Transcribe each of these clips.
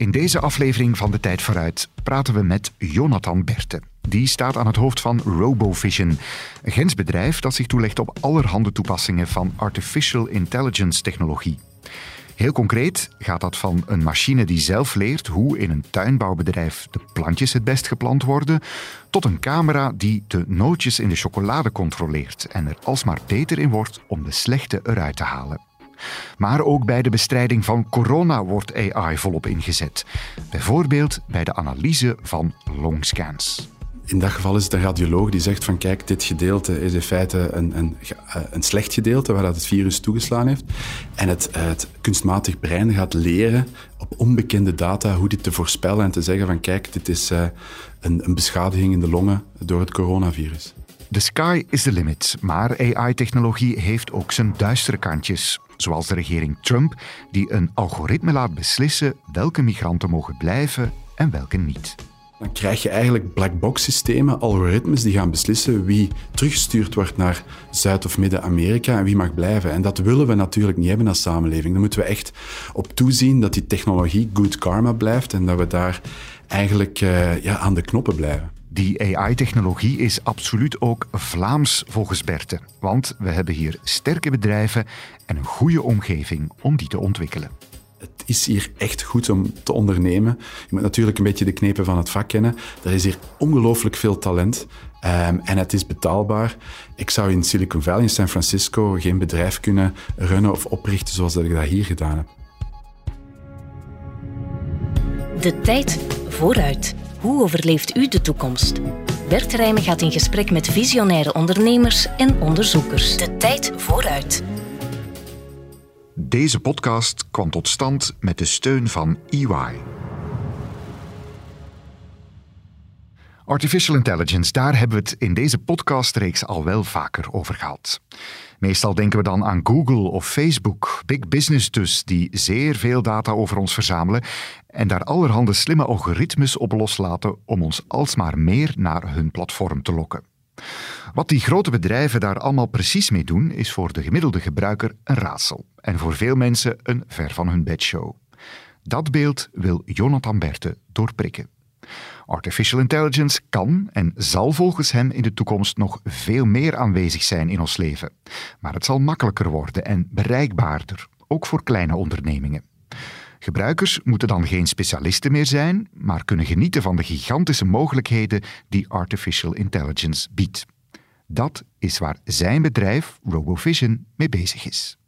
In deze aflevering van De Tijd Vooruit praten we met Jonathan Berte. Die staat aan het hoofd van RoboVision, een grensbedrijf dat zich toelegt op allerhande toepassingen van artificial intelligence technologie. Heel concreet gaat dat van een machine die zelf leert hoe in een tuinbouwbedrijf de plantjes het best geplant worden, tot een camera die de nootjes in de chocolade controleert en er alsmaar beter in wordt om de slechte eruit te halen. Maar ook bij de bestrijding van corona wordt AI volop ingezet. Bijvoorbeeld bij de analyse van longscans. In dat geval is het een radioloog die zegt van kijk, dit gedeelte is in feite een, een, eh, een slecht gedeelte waar dat het virus toegeslaan heeft. En het, het kunstmatig brein gaat leren op onbekende data hoe dit te voorspellen en te zeggen van kijk, dit is uh, een, een beschadiging in de longen door het coronavirus. The sky is the limit, maar AI-technologie heeft ook zijn duistere kantjes. Zoals de regering Trump, die een algoritme laat beslissen welke migranten mogen blijven en welke niet. Dan krijg je eigenlijk blackbox systemen, algoritmes die gaan beslissen wie teruggestuurd wordt naar Zuid- of Midden-Amerika en wie mag blijven. En dat willen we natuurlijk niet hebben als samenleving. Dan moeten we echt op toezien dat die technologie good karma blijft en dat we daar eigenlijk uh, ja, aan de knoppen blijven. Die AI-technologie is absoluut ook Vlaams volgens Berte. Want we hebben hier sterke bedrijven en een goede omgeving om die te ontwikkelen. Het is hier echt goed om te ondernemen. Je moet natuurlijk een beetje de knepen van het vak kennen. Er is hier ongelooflijk veel talent. Um, en het is betaalbaar. Ik zou in Silicon Valley, in San Francisco, geen bedrijf kunnen runnen of oprichten zoals dat ik dat hier gedaan heb. De tijd vooruit. Hoe overleeft u de toekomst? Bert Rijmen gaat in gesprek met visionaire ondernemers en onderzoekers. De tijd vooruit. Deze podcast kwam tot stand met de steun van EY. Artificial intelligence, daar hebben we het in deze podcastreeks al wel vaker over gehad. Meestal denken we dan aan Google of Facebook, big business dus, die zeer veel data over ons verzamelen en daar allerhande slimme algoritmes op loslaten om ons alsmaar meer naar hun platform te lokken. Wat die grote bedrijven daar allemaal precies mee doen, is voor de gemiddelde gebruiker een raadsel en voor veel mensen een ver van hun bedshow. Dat beeld wil Jonathan Berte doorprikken. Artificial intelligence kan en zal volgens hem in de toekomst nog veel meer aanwezig zijn in ons leven. Maar het zal makkelijker worden en bereikbaarder, ook voor kleine ondernemingen. Gebruikers moeten dan geen specialisten meer zijn, maar kunnen genieten van de gigantische mogelijkheden die artificial intelligence biedt. Dat is waar zijn bedrijf RoboVision mee bezig is.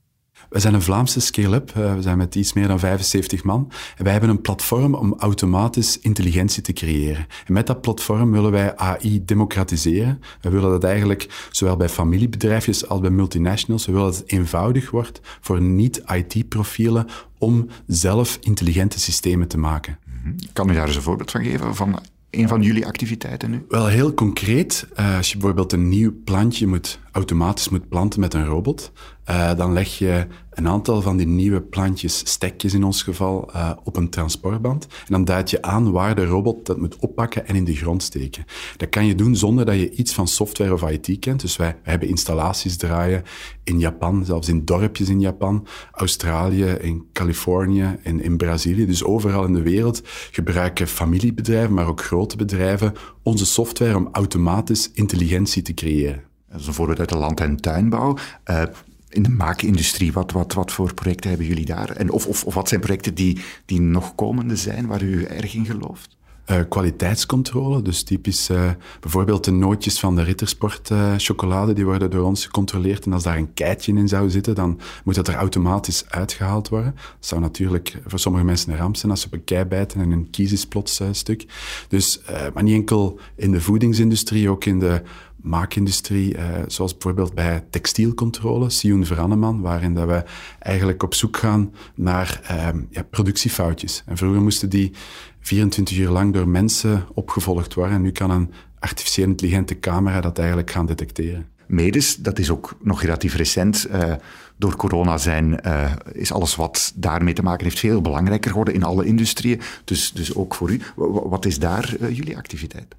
We zijn een Vlaamse scale-up. Eh, we zijn met iets meer dan 75 man. En wij hebben een platform om automatisch intelligentie te creëren. En met dat platform willen wij AI democratiseren. We willen dat eigenlijk zowel bij familiebedrijfjes als bij multinationals, we willen dat het eenvoudig wordt voor niet-IT-profielen om zelf intelligente systemen te maken. Mhm. Kan u daar eens een voorbeeld van geven? Van een van jullie activiteiten nu? Wel, heel concreet. Uh, als je bijvoorbeeld een nieuw plantje moet, automatisch moet planten met een robot, uh, dan leg je een aantal van die nieuwe plantjes, stekjes in ons geval, uh, op een transportband. En dan duid je aan waar de robot dat moet oppakken en in de grond steken. Dat kan je doen zonder dat je iets van software of IT kent. Dus wij, hebben installaties draaien in Japan, zelfs in dorpjes in Japan, Australië, in Californië, in, in Brazilië. Dus overal in de wereld gebruiken familiebedrijven, maar ook grote bedrijven onze software om automatisch intelligentie te creëren. Dat is een voorbeeld uit de land- en tuinbouw. Uh, in de maakindustrie, wat, wat, wat voor projecten hebben jullie daar? En of, of, of wat zijn projecten die, die nog komende zijn, waar u erg in gelooft? Uh, kwaliteitscontrole, dus typisch uh, bijvoorbeeld de nootjes van de Rittersport uh, chocolade, die worden door ons gecontroleerd. En als daar een keitje in zou zitten, dan moet dat er automatisch uitgehaald worden. Dat zou natuurlijk voor sommige mensen een ramp zijn als ze op een kei bijten en een kies stuk. Dus, maar niet enkel in de voedingsindustrie, ook in de maakindustrie, uh, zoals bijvoorbeeld bij textielcontrole, Sion Veranneman, waarin dat we eigenlijk op zoek gaan naar uh, ja, productiefoutjes. En vroeger moesten die 24 uur lang door mensen opgevolgd worden en nu kan een artificieel intelligente camera dat eigenlijk gaan detecteren. Medes, dat is ook nog relatief recent. Uh, door corona zijn, uh, is alles wat daarmee te maken heeft veel belangrijker geworden in alle industrieën. Dus, dus ook voor u. Wat is daar uh, jullie activiteit?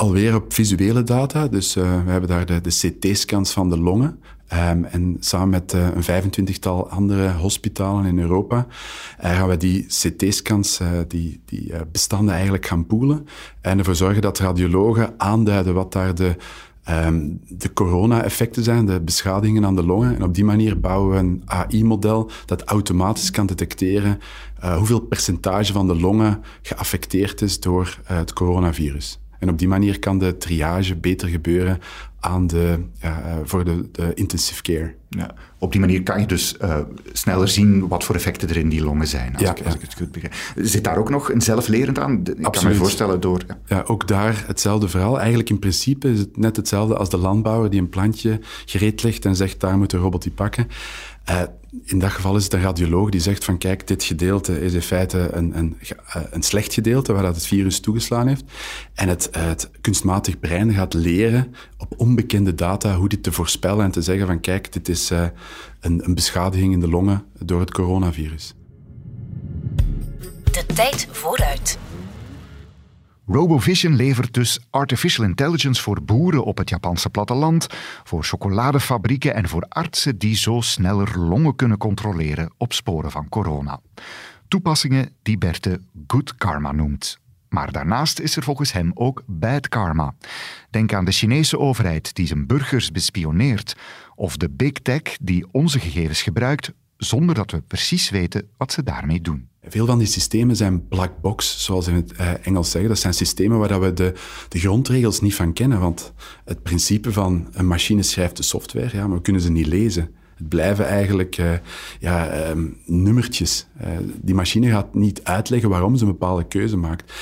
Alweer op visuele data. Dus uh, we hebben daar de, de CT-scans van de longen. Ehm, en samen met uh, een 25-tal andere hospitalen in Europa uh, gaan we die CT-scans, die, die bestanden eigenlijk gaan poelen en ervoor zorgen dat radiologen aanduiden wat daar de um, de corona-effecten zijn, de beschadigingen aan de longen. En op die manier bouwen we een AI-model dat automatisch kan detecteren hoeveel percentage van de longen geaffecteerd is door het coronavirus. En op die manier kan de triage beter gebeuren aan de, ja, eh, voor de, de, intensive care. Ja, op die manier kan je dus uh, sneller zien wat voor effecten er in die longen zijn, als, ja, ik, als ik, het goed begrijp. Zit daar ook nog een zelflerend aan? Ik Absoluut. kan me voorstellen door... Ja. ja. ook daar hetzelfde verhaal. Eigenlijk in principe is het net hetzelfde als de landbouwer die een plantje gereed legt en zegt, daar moet de robot die pakken. Uh, in dat geval is het een radioloog die zegt van kijk, dit gedeelte is in feite een, een, eh, een slecht gedeelte waar dat het virus toegeslaan heeft. En het, het kunstmatig brein gaat leren op onbekende data hoe dit te voorspellen en te zeggen van kijk, dit is uh, een, een beschadiging in de longen door het coronavirus. De tijd vooruit. RoboVision levert dus artificial intelligence voor boeren op het Japanse platteland, voor chocoladefabrieken en voor artsen die zo sneller longen kunnen controleren op sporen van corona. Toepassingen die Berthe good karma noemt. Maar daarnaast is er volgens hem ook bad karma. Denk aan de Chinese overheid die zijn burgers bespioneert, of de big tech die onze gegevens gebruikt zonder dat we precies weten wat ze daarmee doen. Veel van die systemen zijn black box, zoals in het eh, Engels zeggen. Dat zijn systemen waar we de, de grondregels niet van kennen. Want het principe van een machine schrijft de software, ja, maar we kunnen ze niet lezen. Het blijven eigenlijk uh, ja, um, nummertjes. Uh, die machine gaat niet uitleggen waarom ze een bepaalde keuze maakt.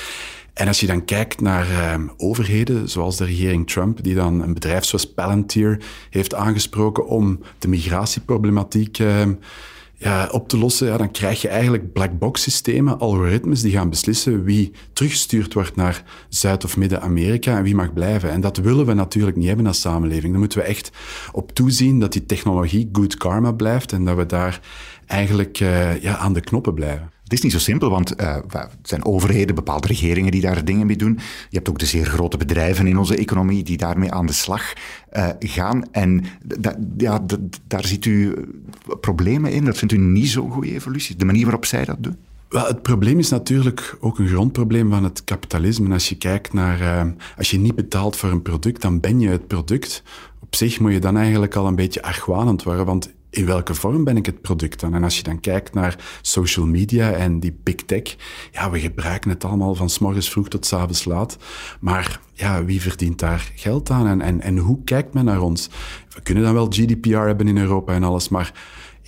En als je dan kijkt naar uh, overheden, zoals de regering Trump, die dan een bedrijf zoals Palantir heeft aangesproken om de migratieproblematiek ehm, ja, op te lossen, ja, dan krijg je eigenlijk black box systemen, algoritmes die gaan beslissen wie teruggestuurd wordt naar Zuid- of Midden-Amerika en wie mag blijven. En dat willen we natuurlijk niet hebben als samenleving. Dan moeten we echt op toezien dat die technologie good karma blijft en dat we daar eigenlijk uh, ja, aan de knoppen blijven. Het is niet zo simpel, want het zijn overheden, bepaalde regeringen die daar dingen mee doen. Je hebt ook de zeer grote bedrijven in onze economie die daarmee aan de slag uh, gaan. En ja, daar ziet u problemen in. Dat vindt u niet zo'n goede evolutie, de manier waarop zij dat doen? Wel, het probleem is natuurlijk ook een grondprobleem van het kapitalisme. Als je kijkt naar, als je niet betaalt voor een product, dan ben je het product. Op zich moet je dan eigenlijk al een beetje argwanend worden, want in welke vorm ben ik het product dan? En als je dan kijkt naar social media en die big tech, ja, we gebruiken het allemaal van s morgens vroeg tot s avonds laat. Maar ja, wie verdient daar geld aan en, en, en hoe kijkt men naar ons? We kunnen dan wel GDPR hebben in Europa en alles, maar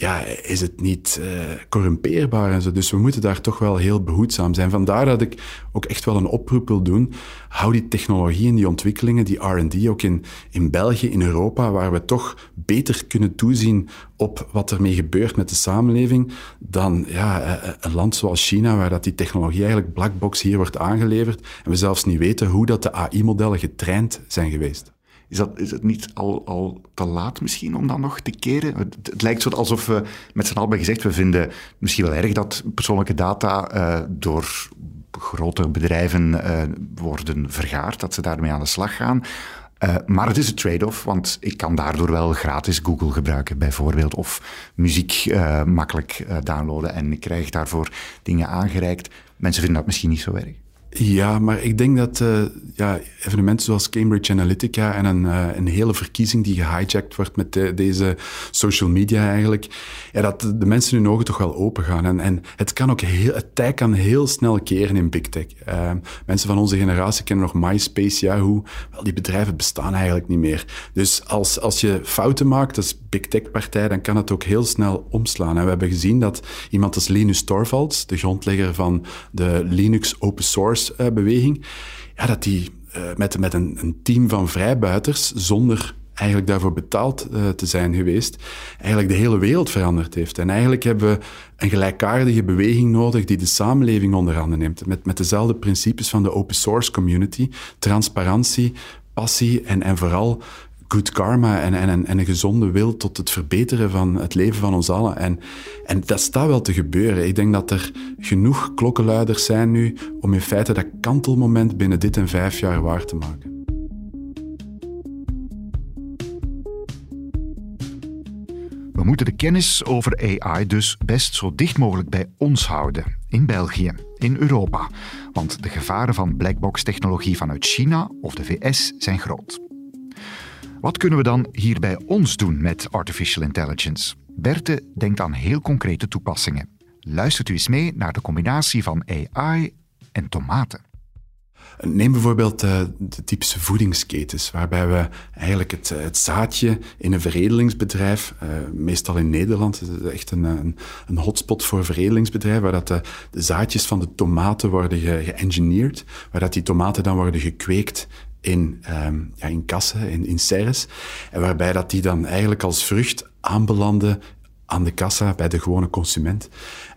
ja, is het niet uh, corrumpeerbaar en zo. Dus we moeten daar toch wel heel behoedzaam zijn. Vandaar dat ik ook echt wel een oproep wil doen. Hou die technologie en die ontwikkelingen, die R&D ook in, in België, in Europa, waar we toch beter kunnen toezien op wat ermee gebeurt met de samenleving, dan ja, eh, eh, een land zoals China, waar dat die technologie eigenlijk blackbox hier wordt aangeleverd en we zelfs niet weten hoe dat de AI-modellen getraind zijn geweest. Is, dat, is het niet al, al te laat misschien om dan nog te keren? Het, lijkt alsof we met z'n allen gezegd, we vinden misschien wel erg dat persoonlijke data uh, door grote bedrijven uh, worden vergaard, dat ze daarmee aan de slag gaan. Uh, maar het is een trade-off, want ik kan daardoor wel gratis Google gebruiken, bijvoorbeeld, of muziek makkelijk downloaden en ik krijg daarvoor dingen aangereikt. Mensen vinden dat misschien niet zo erg. Ja, maar ik denk dat uh, ja, evenementen zoals Cambridge Analytica en een, uh, een hele verkiezing die gehijacked wordt met de, deze social media eigenlijk, dat de mensen hun ogen toch wel open gaan. En, en het, kan ook heel, het tij kan heel snel keren in big tech. Mensen van onze generatie kennen nog MySpace, Yahoo. Wel, die bedrijven bestaan eigenlijk niet meer. Dus als, als je fouten maakt als big tech partij, dan kan het ook heel snel omslaan. En we hebben gezien dat iemand als Linus Torvalds, de grondlegger van de Linux open source beweging, ja, dat die uh, met, met een, een, team van vrijbuiters, zonder eigenlijk daarvoor betaald uh, te zijn geweest, eigenlijk de hele wereld veranderd heeft. En eigenlijk hebben we een gelijkaardige beweging nodig die de samenleving onder handen neemt, met, met dezelfde principes van de open source community, transparantie, passie en, en vooral good karma en, en, en een gezonde wil tot het verbeteren van het leven van ons allen. En, en dat staat wel te gebeuren. Ik denk dat er genoeg klokkenluiders zijn nu om in feite dat kantelmoment binnen dit en vijf jaar waar te maken. moeten de kennis over AI dus best zo dicht mogelijk bij ons houden. In België, in Europa. Want de gevaren van blackbox-technologie vanuit China of de VS zijn groot. Wat kunnen we dan hier bij ons doen met artificial intelligence? Berthe denkt aan heel concrete toepassingen. Luistert u eens mee naar de combinatie van AI en tomaten. Neem bijvoorbeeld uh, de typische voedingsketens, waarbij we eigenlijk het, het zaadje in een veredelingsbedrijf, uh, meestal in Nederland, het is echt een, een, hotspot voor veredelingsbedrijven, waar dat de, de, zaadjes van de tomaten worden geëngineerd, waar dat die tomaten dan worden gekweekt in, um, ja, in kassen, in, in serres, en waarbij dat die dan eigenlijk als vrucht aanbelanden aan de kassa bij de gewone consument.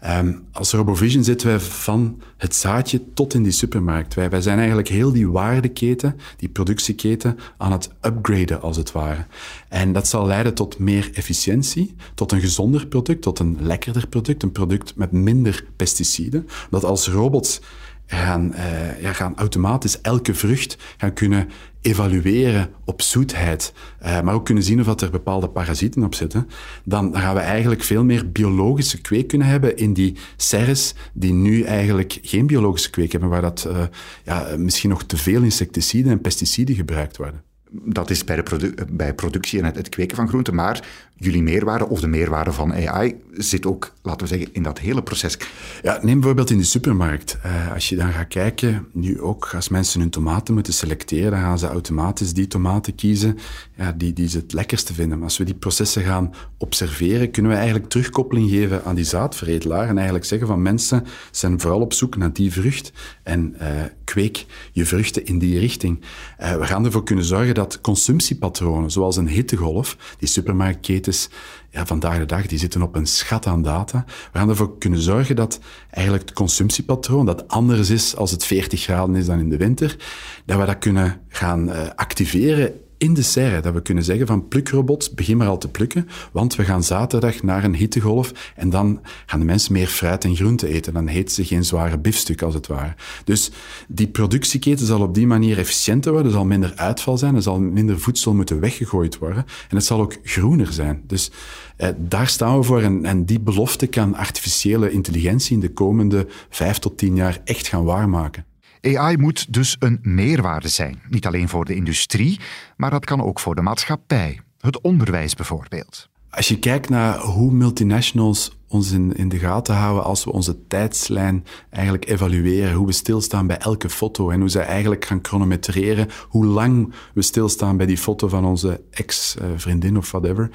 Um, als RoboVision zitten wij van het zaadje tot in die supermarkt. Wij, wij zijn eigenlijk heel die waardeketen, die productieketen, aan het upgraden als het ware. En dat zal leiden tot meer efficiëntie, tot een gezonder product, tot een lekkerder product, een product met minder pesticiden. Dat als robots gaan, uh, ja, gaan automatisch elke vrucht gaan kunnen evalueren op zoetheid, uh, maar ook kunnen zien of er bepaalde parasieten op zitten, dan gaan we eigenlijk veel meer biologische kweek kunnen hebben in die serres die nu eigenlijk geen biologische kweek hebben, waar dat, uh, ja, misschien nog te veel insecticiden en pesticiden gebruikt worden dat is bij, de bij productie en het, kweken van groenten. Maar jullie meerwaarde of de meerwaarde van AI zit ook, laten we zeggen, in dat hele proces. Ja, neem bijvoorbeeld in de supermarkt. Uh, als je dan gaat kijken, nu ook als mensen hun tomaten moeten selecteren, dan gaan ze automatisch die tomaten kiezen ja, die, die ze het lekkerste vinden. Maar als we die processen gaan observeren, kunnen we eigenlijk terugkoppeling geven aan die zaadveredelaar en eigenlijk zeggen van mensen zijn vooral op zoek naar die vrucht en uh, kweek je vruchten in die richting. Uh, we gaan ervoor kunnen zorgen dat consumptiepatronen, zoals een hittegolf, die supermarktketens ja, vandaag de dag, die zitten op een schat aan data. We gaan ervoor kunnen zorgen dat eigenlijk het consumptiepatroon, dat anders is als het 40 graden is dan in de winter, dat we dat kunnen gaan uh, activeren in de serre. Dat we kunnen zeggen van plukrobots, begin maar al te plukken, want we gaan zaterdag naar een hittegolf en dan gaan de mensen meer fruit en groente eten. Dan heet ze geen zware biefstuk als het ware. Dus die productieketen zal op die manier efficiënter worden, er zal minder uitval zijn, er zal minder voedsel moeten weggegooid worden en het zal ook groener zijn. Dus eh, daar staan we voor en, en die belofte kan artificiële intelligentie in de komende vijf tot tien jaar echt gaan waarmaken. AI moet dus een meerwaarde zijn, niet alleen voor de industrie, maar dat kan ook voor de maatschappij, het onderwijs bijvoorbeeld. Als je kijkt naar hoe multinationals ons in, in de gaten houden als we onze tijdslijn eigenlijk evalueren. Hoe we stilstaan bij elke foto en hoe ze eigenlijk gaan chronometreren hoe lang we stilstaan bij die foto van onze ex-vriendin of whatever.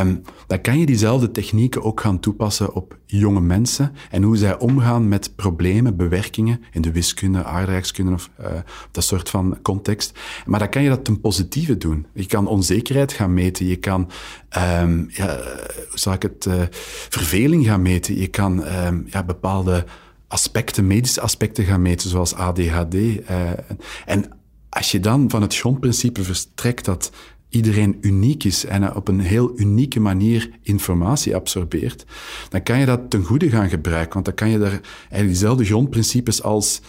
Um, dan kan je diezelfde technieken ook gaan toepassen op jonge mensen en hoe zij omgaan met problemen, bewerkingen in de wiskunde, aardrijkskunde of uh, dat soort van context. Maar dan kan je dat ten positieve doen. Je kan onzekerheid gaan meten, je kan, um, ja, hoe zal ik het, uh, gaan meten. Je kan um, ja, bepaalde aspecten, medische aspecten gaan meten, zoals ADHD. Eh, en als je dan van het grondprincipe verstrekt dat iedereen uniek is en op een heel unieke manier informatie absorbeert, dan kan je dat ten goede gaan gebruiken. Want dan kan je daar eigenlijk diezelfde grondprincipes als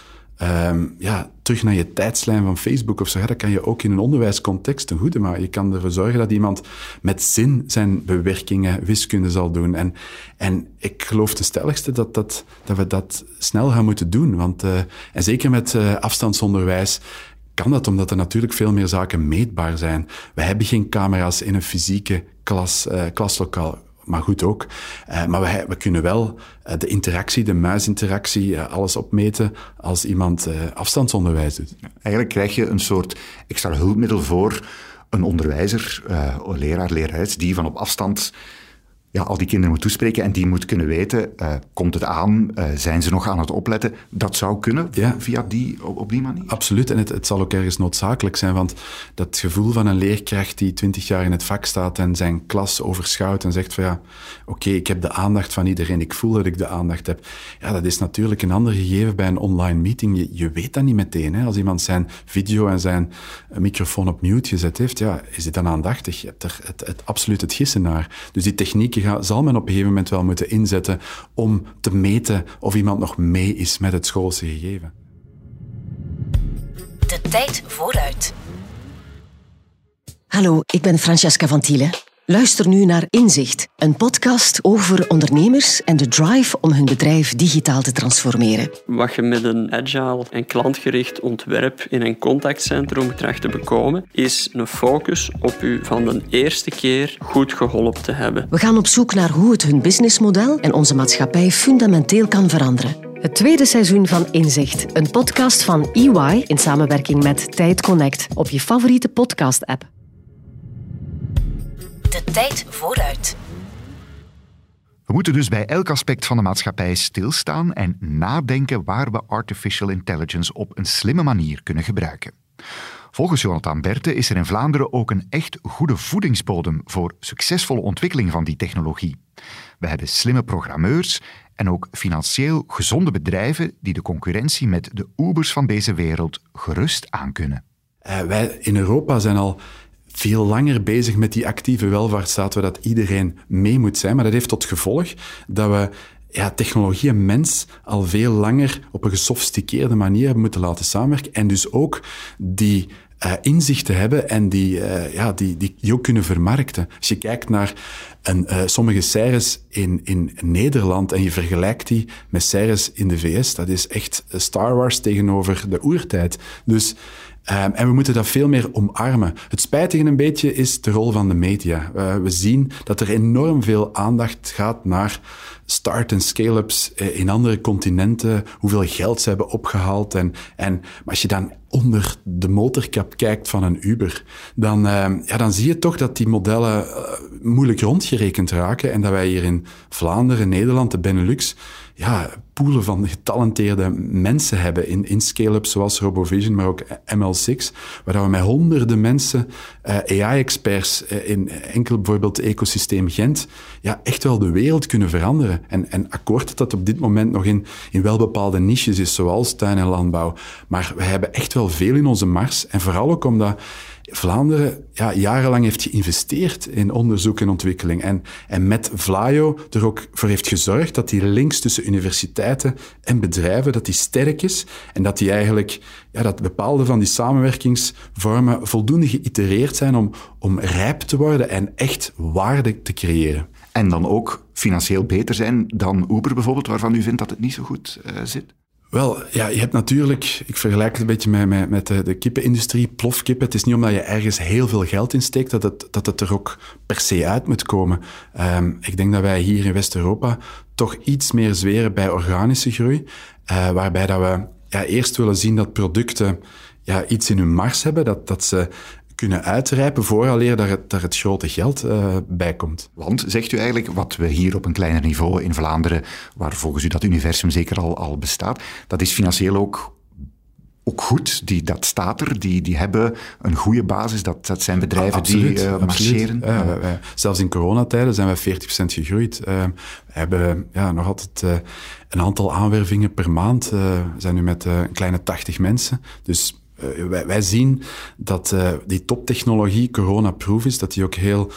um, ja, terug naar je tijdslijn van Facebook of zo, dat kan je ook in een onderwijscontext ten goede maken. Je kan ervoor zorgen dat iemand met zin zijn bewerkingen, wiskunde zal doen. En, en ik geloof de stelligste dat, dat, dat we dat snel gaan moeten doen. Want, uh, en zeker met uh, afstandsonderwijs kan dat omdat er natuurlijk veel meer zaken meetbaar zijn. We hebben geen camera's in een fysieke klas, uh, klaslokaal maar goed ook. Uh, maar we, we, kunnen wel uh, de interactie, de muisinteractie, uh, alles opmeten als iemand afstandsonderwijs doet. Eigenlijk krijg je een soort extra hulpmiddel voor een onderwijzer, leraar, lerares, die van op afstand ja, al die kinderen moet toespreken en die moet kunnen weten, uh, komt het aan, uh, zijn ze nog aan het opletten? Dat zou kunnen ja. via die, op, op, die manier? Absoluut, en het, het, zal ook ergens noodzakelijk zijn, want dat gevoel van een leerkracht die twintig jaar in het vak staat en zijn klas overschouwt en zegt van ja, oké, okay, ik heb de aandacht van iedereen, ik voel dat ik de aandacht heb. Ja, dat is natuurlijk een ander gegeven bij een online meeting. Je, je weet dat niet meteen. Hè? Als iemand zijn video en zijn microfoon op mute gezet heeft, ja, is dit dan aandachtig? Je hebt er het, het, absoluut het gissen naar. Dus die technieken zal men op een gegeven moment wel moeten inzetten om te meten of iemand nog mee is met het schoolse gegeven. De tijd vooruit. Hallo, ik ben Francesca van Thielen Luister nu naar Inzicht, een podcast over ondernemers en de drive om hun bedrijf digitaal te transformeren. Wat je met een agile en klantgericht ontwerp in een contactcentrum tracht te bekomen, is een focus op u van de eerste keer goed geholpen te hebben. We gaan op zoek naar hoe het hun businessmodel en onze maatschappij fundamenteel kan veranderen. Het tweede seizoen van Inzicht, een podcast van EY in samenwerking met Tijd Connect op je favoriete podcast-app. Tijd vooruit. We moeten dus bij elk aspect van de maatschappij stilstaan en nadenken waar we artificial intelligence op een slimme manier kunnen gebruiken. Volgens Jonathan Berte is er in Vlaanderen ook een echt goede voedingsbodem voor succesvolle ontwikkeling van die technologie. We hebben slimme programmeurs en ook financieel gezonde bedrijven die de concurrentie met de Ubers van deze wereld gerust aankunnen. Uh, wij in Europa zijn al veel langer bezig met die actieve welvaartsstaat, waar dat iedereen mee moet zijn. Maar dat heeft tot gevolg dat we ja, technologie en mens al veel langer op een gesofisticeerde manier hebben moeten laten samenwerken. En dus ook die uh, inzichten hebben en die, uh, ja, die, die, ook kunnen vermarkten. Als je kijkt naar een, uh, sommige series in, in Nederland en je vergelijkt die met series in de VS, dat is echt Star Wars tegenover de oertijd. Dus Um, en we moeten dat veel meer omarmen. Het spijtige een beetje is de rol van de media. Uh, we zien dat er enorm veel aandacht gaat naar start- en scale-ups eh, in andere continenten, hoeveel geld ze hebben opgehaald. En, en, maar als je dan onder de motorkap kijkt van een Uber, dan, uh, ja, dan zie je toch dat die modellen uh, moeilijk rondgerekend raken en dat wij hier in Vlaanderen, Nederland, de Benelux, ja, poelen van getalenteerde mensen hebben in, in scale-ups zoals RoboVision, maar ook ML6, waar we met honderden mensen, uh, AI-experts uh, in enkel bijvoorbeeld ecosysteem Gent, ja, echt wel de wereld kunnen veranderen. En, en akkoord dat op dit moment nog in, in wel bepaalde niches is, zoals tuin en landbouw. Maar we hebben echt wel veel in onze mars. En vooral ook omdat Vlaanderen ja, jarenlang heeft geïnvesteerd in onderzoek en ontwikkeling. En, en met Vlaio er ook voor heeft gezorgd dat die links tussen universiteiten en bedrijven dat die sterk is. En dat die eigenlijk, ja, dat bepaalde van die samenwerkingsvormen voldoende geïtereerd zijn om, om rijp te worden en echt waarde te creëren. En dan ook financieel beter zijn dan Uber bijvoorbeeld, waarvan u vindt dat het niet zo goed uh, zit? Wel, ja, je hebt natuurlijk, ik vergelijk het een beetje met, met, met de, de kippenindustrie, plofkippen. Het is niet omdat je ergens heel veel geld in steekt dat het, dat het er ook per se uit moet komen. Um, ik denk dat wij hier in West-Europa toch iets meer zweren bij organische groei, uh, waarbij dat we ja, eerst willen zien dat producten ja, iets in hun mars hebben, dat, dat ze kunnen uitrijpen vooraleer daar het, daar het grote geld uh, bij komt. Want, zegt u eigenlijk, wat we hier op een kleiner niveau in Vlaanderen, waar volgens u dat universum zeker al, al bestaat, dat is financieel ook ook goed. Die, dat staat er. Die, die hebben een goede basis. Dat, dat zijn bedrijven die uh, marcheren. Ja, wij, zelfs in coronatijden zijn wij 40% gegroeid. Uh, we hebben ja, nog altijd uh, een aantal aanwervingen per maand. we zijn nu met een kleine 80 mensen. Dus uh, wij, zien dat uh, die toptechnologie corona-proof is, dat die ook heel,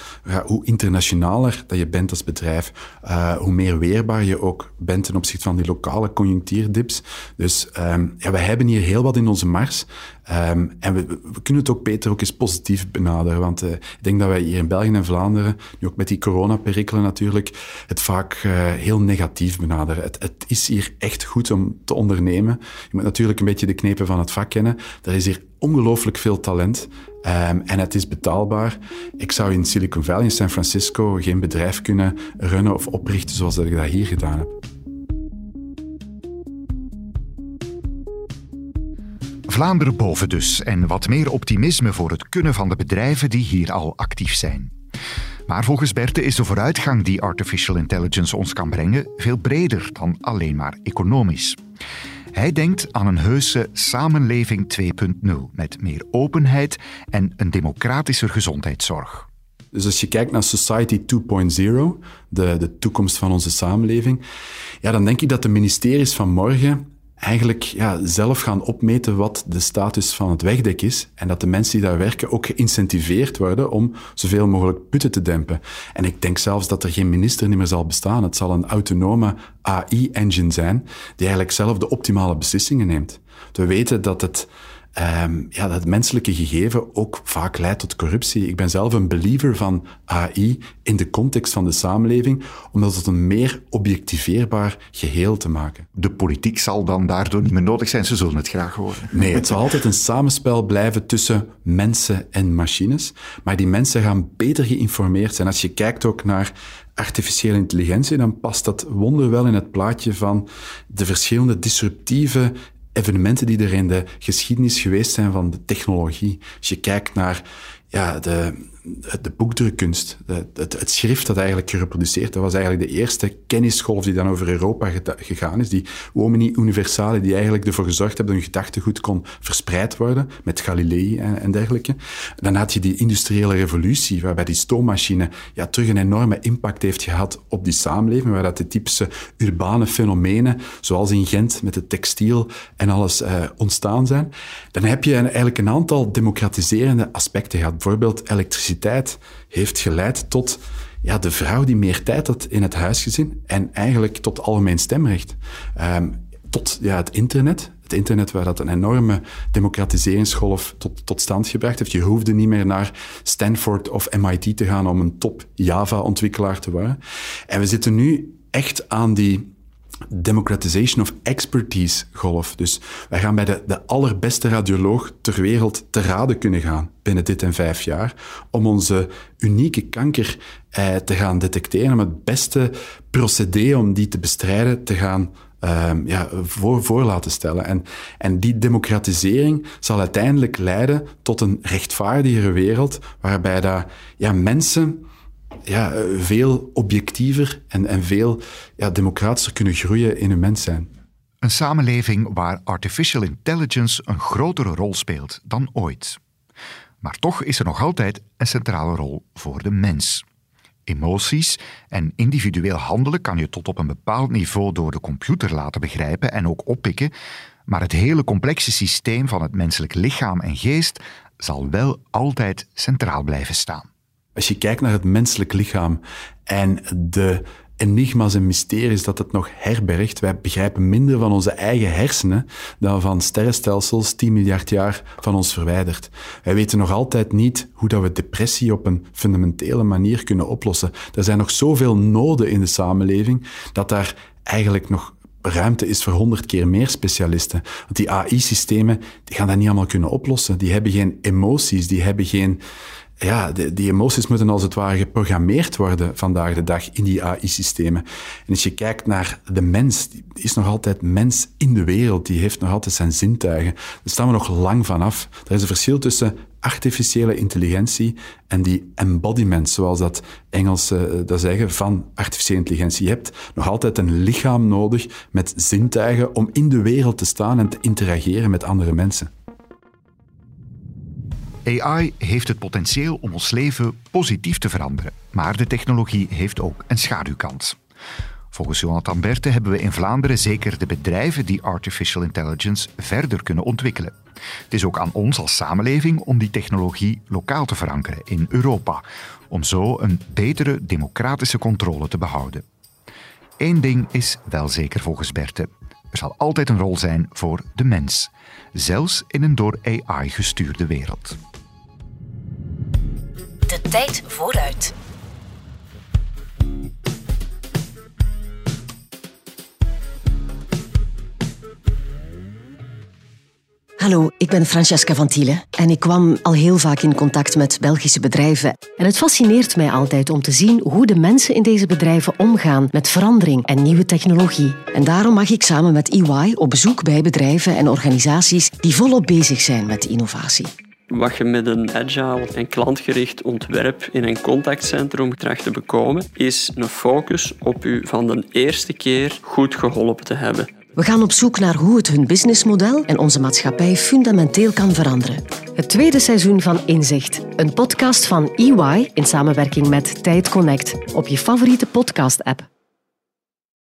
hoe internationaler dat je bent als bedrijf, uh, hoe meer weerbaar je ook bent ten opzichte van die lokale conjunctuurdips. Dus um, ja, wij hebben hier heel wat in onze mars. Um, en we, kunnen het ook beter ook eens positief benaderen, want uh, ik denk dat wij hier in België en Vlaanderen, nu ook met die coronaperikelen natuurlijk, het vaak uh, heel negatief benaderen. Het, het, is hier echt goed om te ondernemen. Je moet natuurlijk een beetje de knepen van het vak kennen. Er is hier ongelooflijk veel talent. Um, en het is betaalbaar. Ik zou in Silicon Valley in San Francisco geen bedrijf kunnen runnen of oprichten zoals dat ik dat hier gedaan heb. Vlaanderen boven dus en wat meer optimisme voor het kunnen van de bedrijven die hier al actief zijn. Maar volgens Berte is de vooruitgang die artificial intelligence ons kan brengen veel breder dan alleen maar economisch. Hij denkt aan een heuse samenleving 2.0 met meer openheid en een democratischer gezondheidszorg. Dus als je kijkt naar Society 2.0, de, de toekomst van onze samenleving, ja, dan denk ik dat de ministeries van morgen eigenlijk ja, zelf gaan opmeten wat de status van het wegdek is en dat de mensen die daar werken ook geïncentiveerd worden om zoveel mogelijk putten te dempen. En ik denk zelfs dat er geen minister meer zal bestaan. Het zal een autonome AI-engine zijn die eigenlijk zelf de optimale beslissingen neemt. We weten dat het ehm, ja, dat menselijke gegeven ook vaak leidt tot corruptie. Ik ben zelf een believer van AI in de context van de samenleving, om dat tot een meer objectiveerbaar geheel te maken. De politiek zal dan daardoor niet meer nodig zijn, ze zullen het graag horen. Nee, het zal altijd een samenspel blijven tussen mensen en machines, maar die mensen gaan beter geïnformeerd zijn. Als je kijkt ook naar artificiële intelligentie, dan past dat wonderwel in het plaatje van de verschillende disruptieve evenementen die er in de geschiedenis geweest zijn van de technologie. Als je kijkt naar ja, de, de boekdrukkunst, het, het, schrift dat eigenlijk gereproduceerd, dat was eigenlijk de eerste kennisgolf die dan over Europa gegaan is. Die Uomini Universale, die eigenlijk ervoor gezorgd hebben dat hun gedachtegoed kon verspreid worden, met Galilei en, dergelijke. Dan had je die industriële revolutie, waarbij die stoommachine ja, terug een enorme impact heeft gehad op die samenleving, waar dat de typische urbane fenomenen, zoals in Gent met het textiel en alles uh, ontstaan zijn. Dan heb je eigenlijk een aantal democratiserende aspecten gehad. Bijvoorbeeld elektriciteit heeft geleid tot ja, de vrouw die meer tijd had in het huisgezin en eigenlijk tot algemeen stemrecht. Um, tot ja, het internet. Het internet waar dat een enorme democratiseringsgolf tot, tot stand gebracht heeft. Je hoefde niet meer naar Stanford of MIT te gaan om een top Java-ontwikkelaar te worden. En we zitten nu echt aan die democratization of expertise golf. Dus wij gaan bij de, de allerbeste radioloog ter wereld te raden kunnen gaan binnen dit en vijf jaar om onze unieke kanker eh, te gaan detecteren, om het beste procedé om die te bestrijden te gaan um, ja, voor, voor laten stellen. En, en die democratisering zal uiteindelijk leiden tot een rechtvaardigere wereld waarbij daar, ja, mensen ja, veel objectiever en, en veel ja, democratischer kunnen groeien in hun mens zijn. Een samenleving waar artificial intelligence een grotere rol speelt dan ooit. Maar toch is er nog altijd een centrale rol voor de mens. Emoties en individueel handelen kan je tot op een bepaald niveau door de computer laten begrijpen en ook oppikken, maar het hele complexe systeem van het menselijk lichaam en geest zal wel altijd centraal blijven staan. Als je kijkt naar het menselijk lichaam en de enigma's en mysteries dat het nog herbergt. Wij begrijpen minder van onze eigen hersenen dan van sterrenstelsels 10 miljard jaar van ons verwijderd. Wij weten nog altijd niet hoe dat we depressie op een fundamentele manier kunnen oplossen. Er zijn nog zoveel noden in de samenleving dat daar eigenlijk nog ruimte is voor honderd keer meer specialisten. Want die AI-systemen gaan dat niet allemaal kunnen oplossen. Die hebben geen emoties, die hebben geen ja, die emoties moeten als het ware geprogrammeerd worden vandaag de dag in die AI-systemen. En als je kijkt naar de mens, die is nog altijd mens in de wereld, die heeft nog altijd zijn zintuigen. Daar staan we nog lang vanaf. Er is een verschil tussen artificiële intelligentie en die embodiment, zoals dat Engels uh, dat zeggen, van artificiële intelligentie. Je hebt nog altijd een lichaam nodig met zintuigen om in de wereld te staan en te interageren met andere mensen. AI heeft het potentieel om ons leven positief te veranderen, maar de technologie heeft ook een schaduwkant. Volgens Jonathan Berte hebben we in Vlaanderen zeker de bedrijven die artificial intelligence verder kunnen ontwikkelen. Het is ook aan ons als samenleving om die technologie lokaal te verankeren in Europa, om zo een betere democratische controle te behouden. Eén ding is wel zeker volgens Berte. Er zal altijd een rol zijn voor de mens, zelfs in een door AI gestuurde wereld. De tijd vooruit. Hallo, ik ben Francesca van Thielen en ik kwam al heel vaak in contact met Belgische bedrijven. En het fascineert mij altijd om te zien hoe de mensen in deze bedrijven omgaan met verandering en nieuwe technologie. En daarom mag ik samen met EY op bezoek bij bedrijven en organisaties die volop bezig zijn met innovatie. Wat je met een agile en klantgericht ontwerp in een contactcentrum tracht te bekomen, is een focus op u van de eerste keer goed geholpen te hebben. We gaan op zoek naar hoe het hun businessmodel en onze maatschappij fundamenteel kan veranderen. Het tweede seizoen van Inzicht, een podcast van EY in samenwerking met Tijd Connect op je favoriete podcast-app.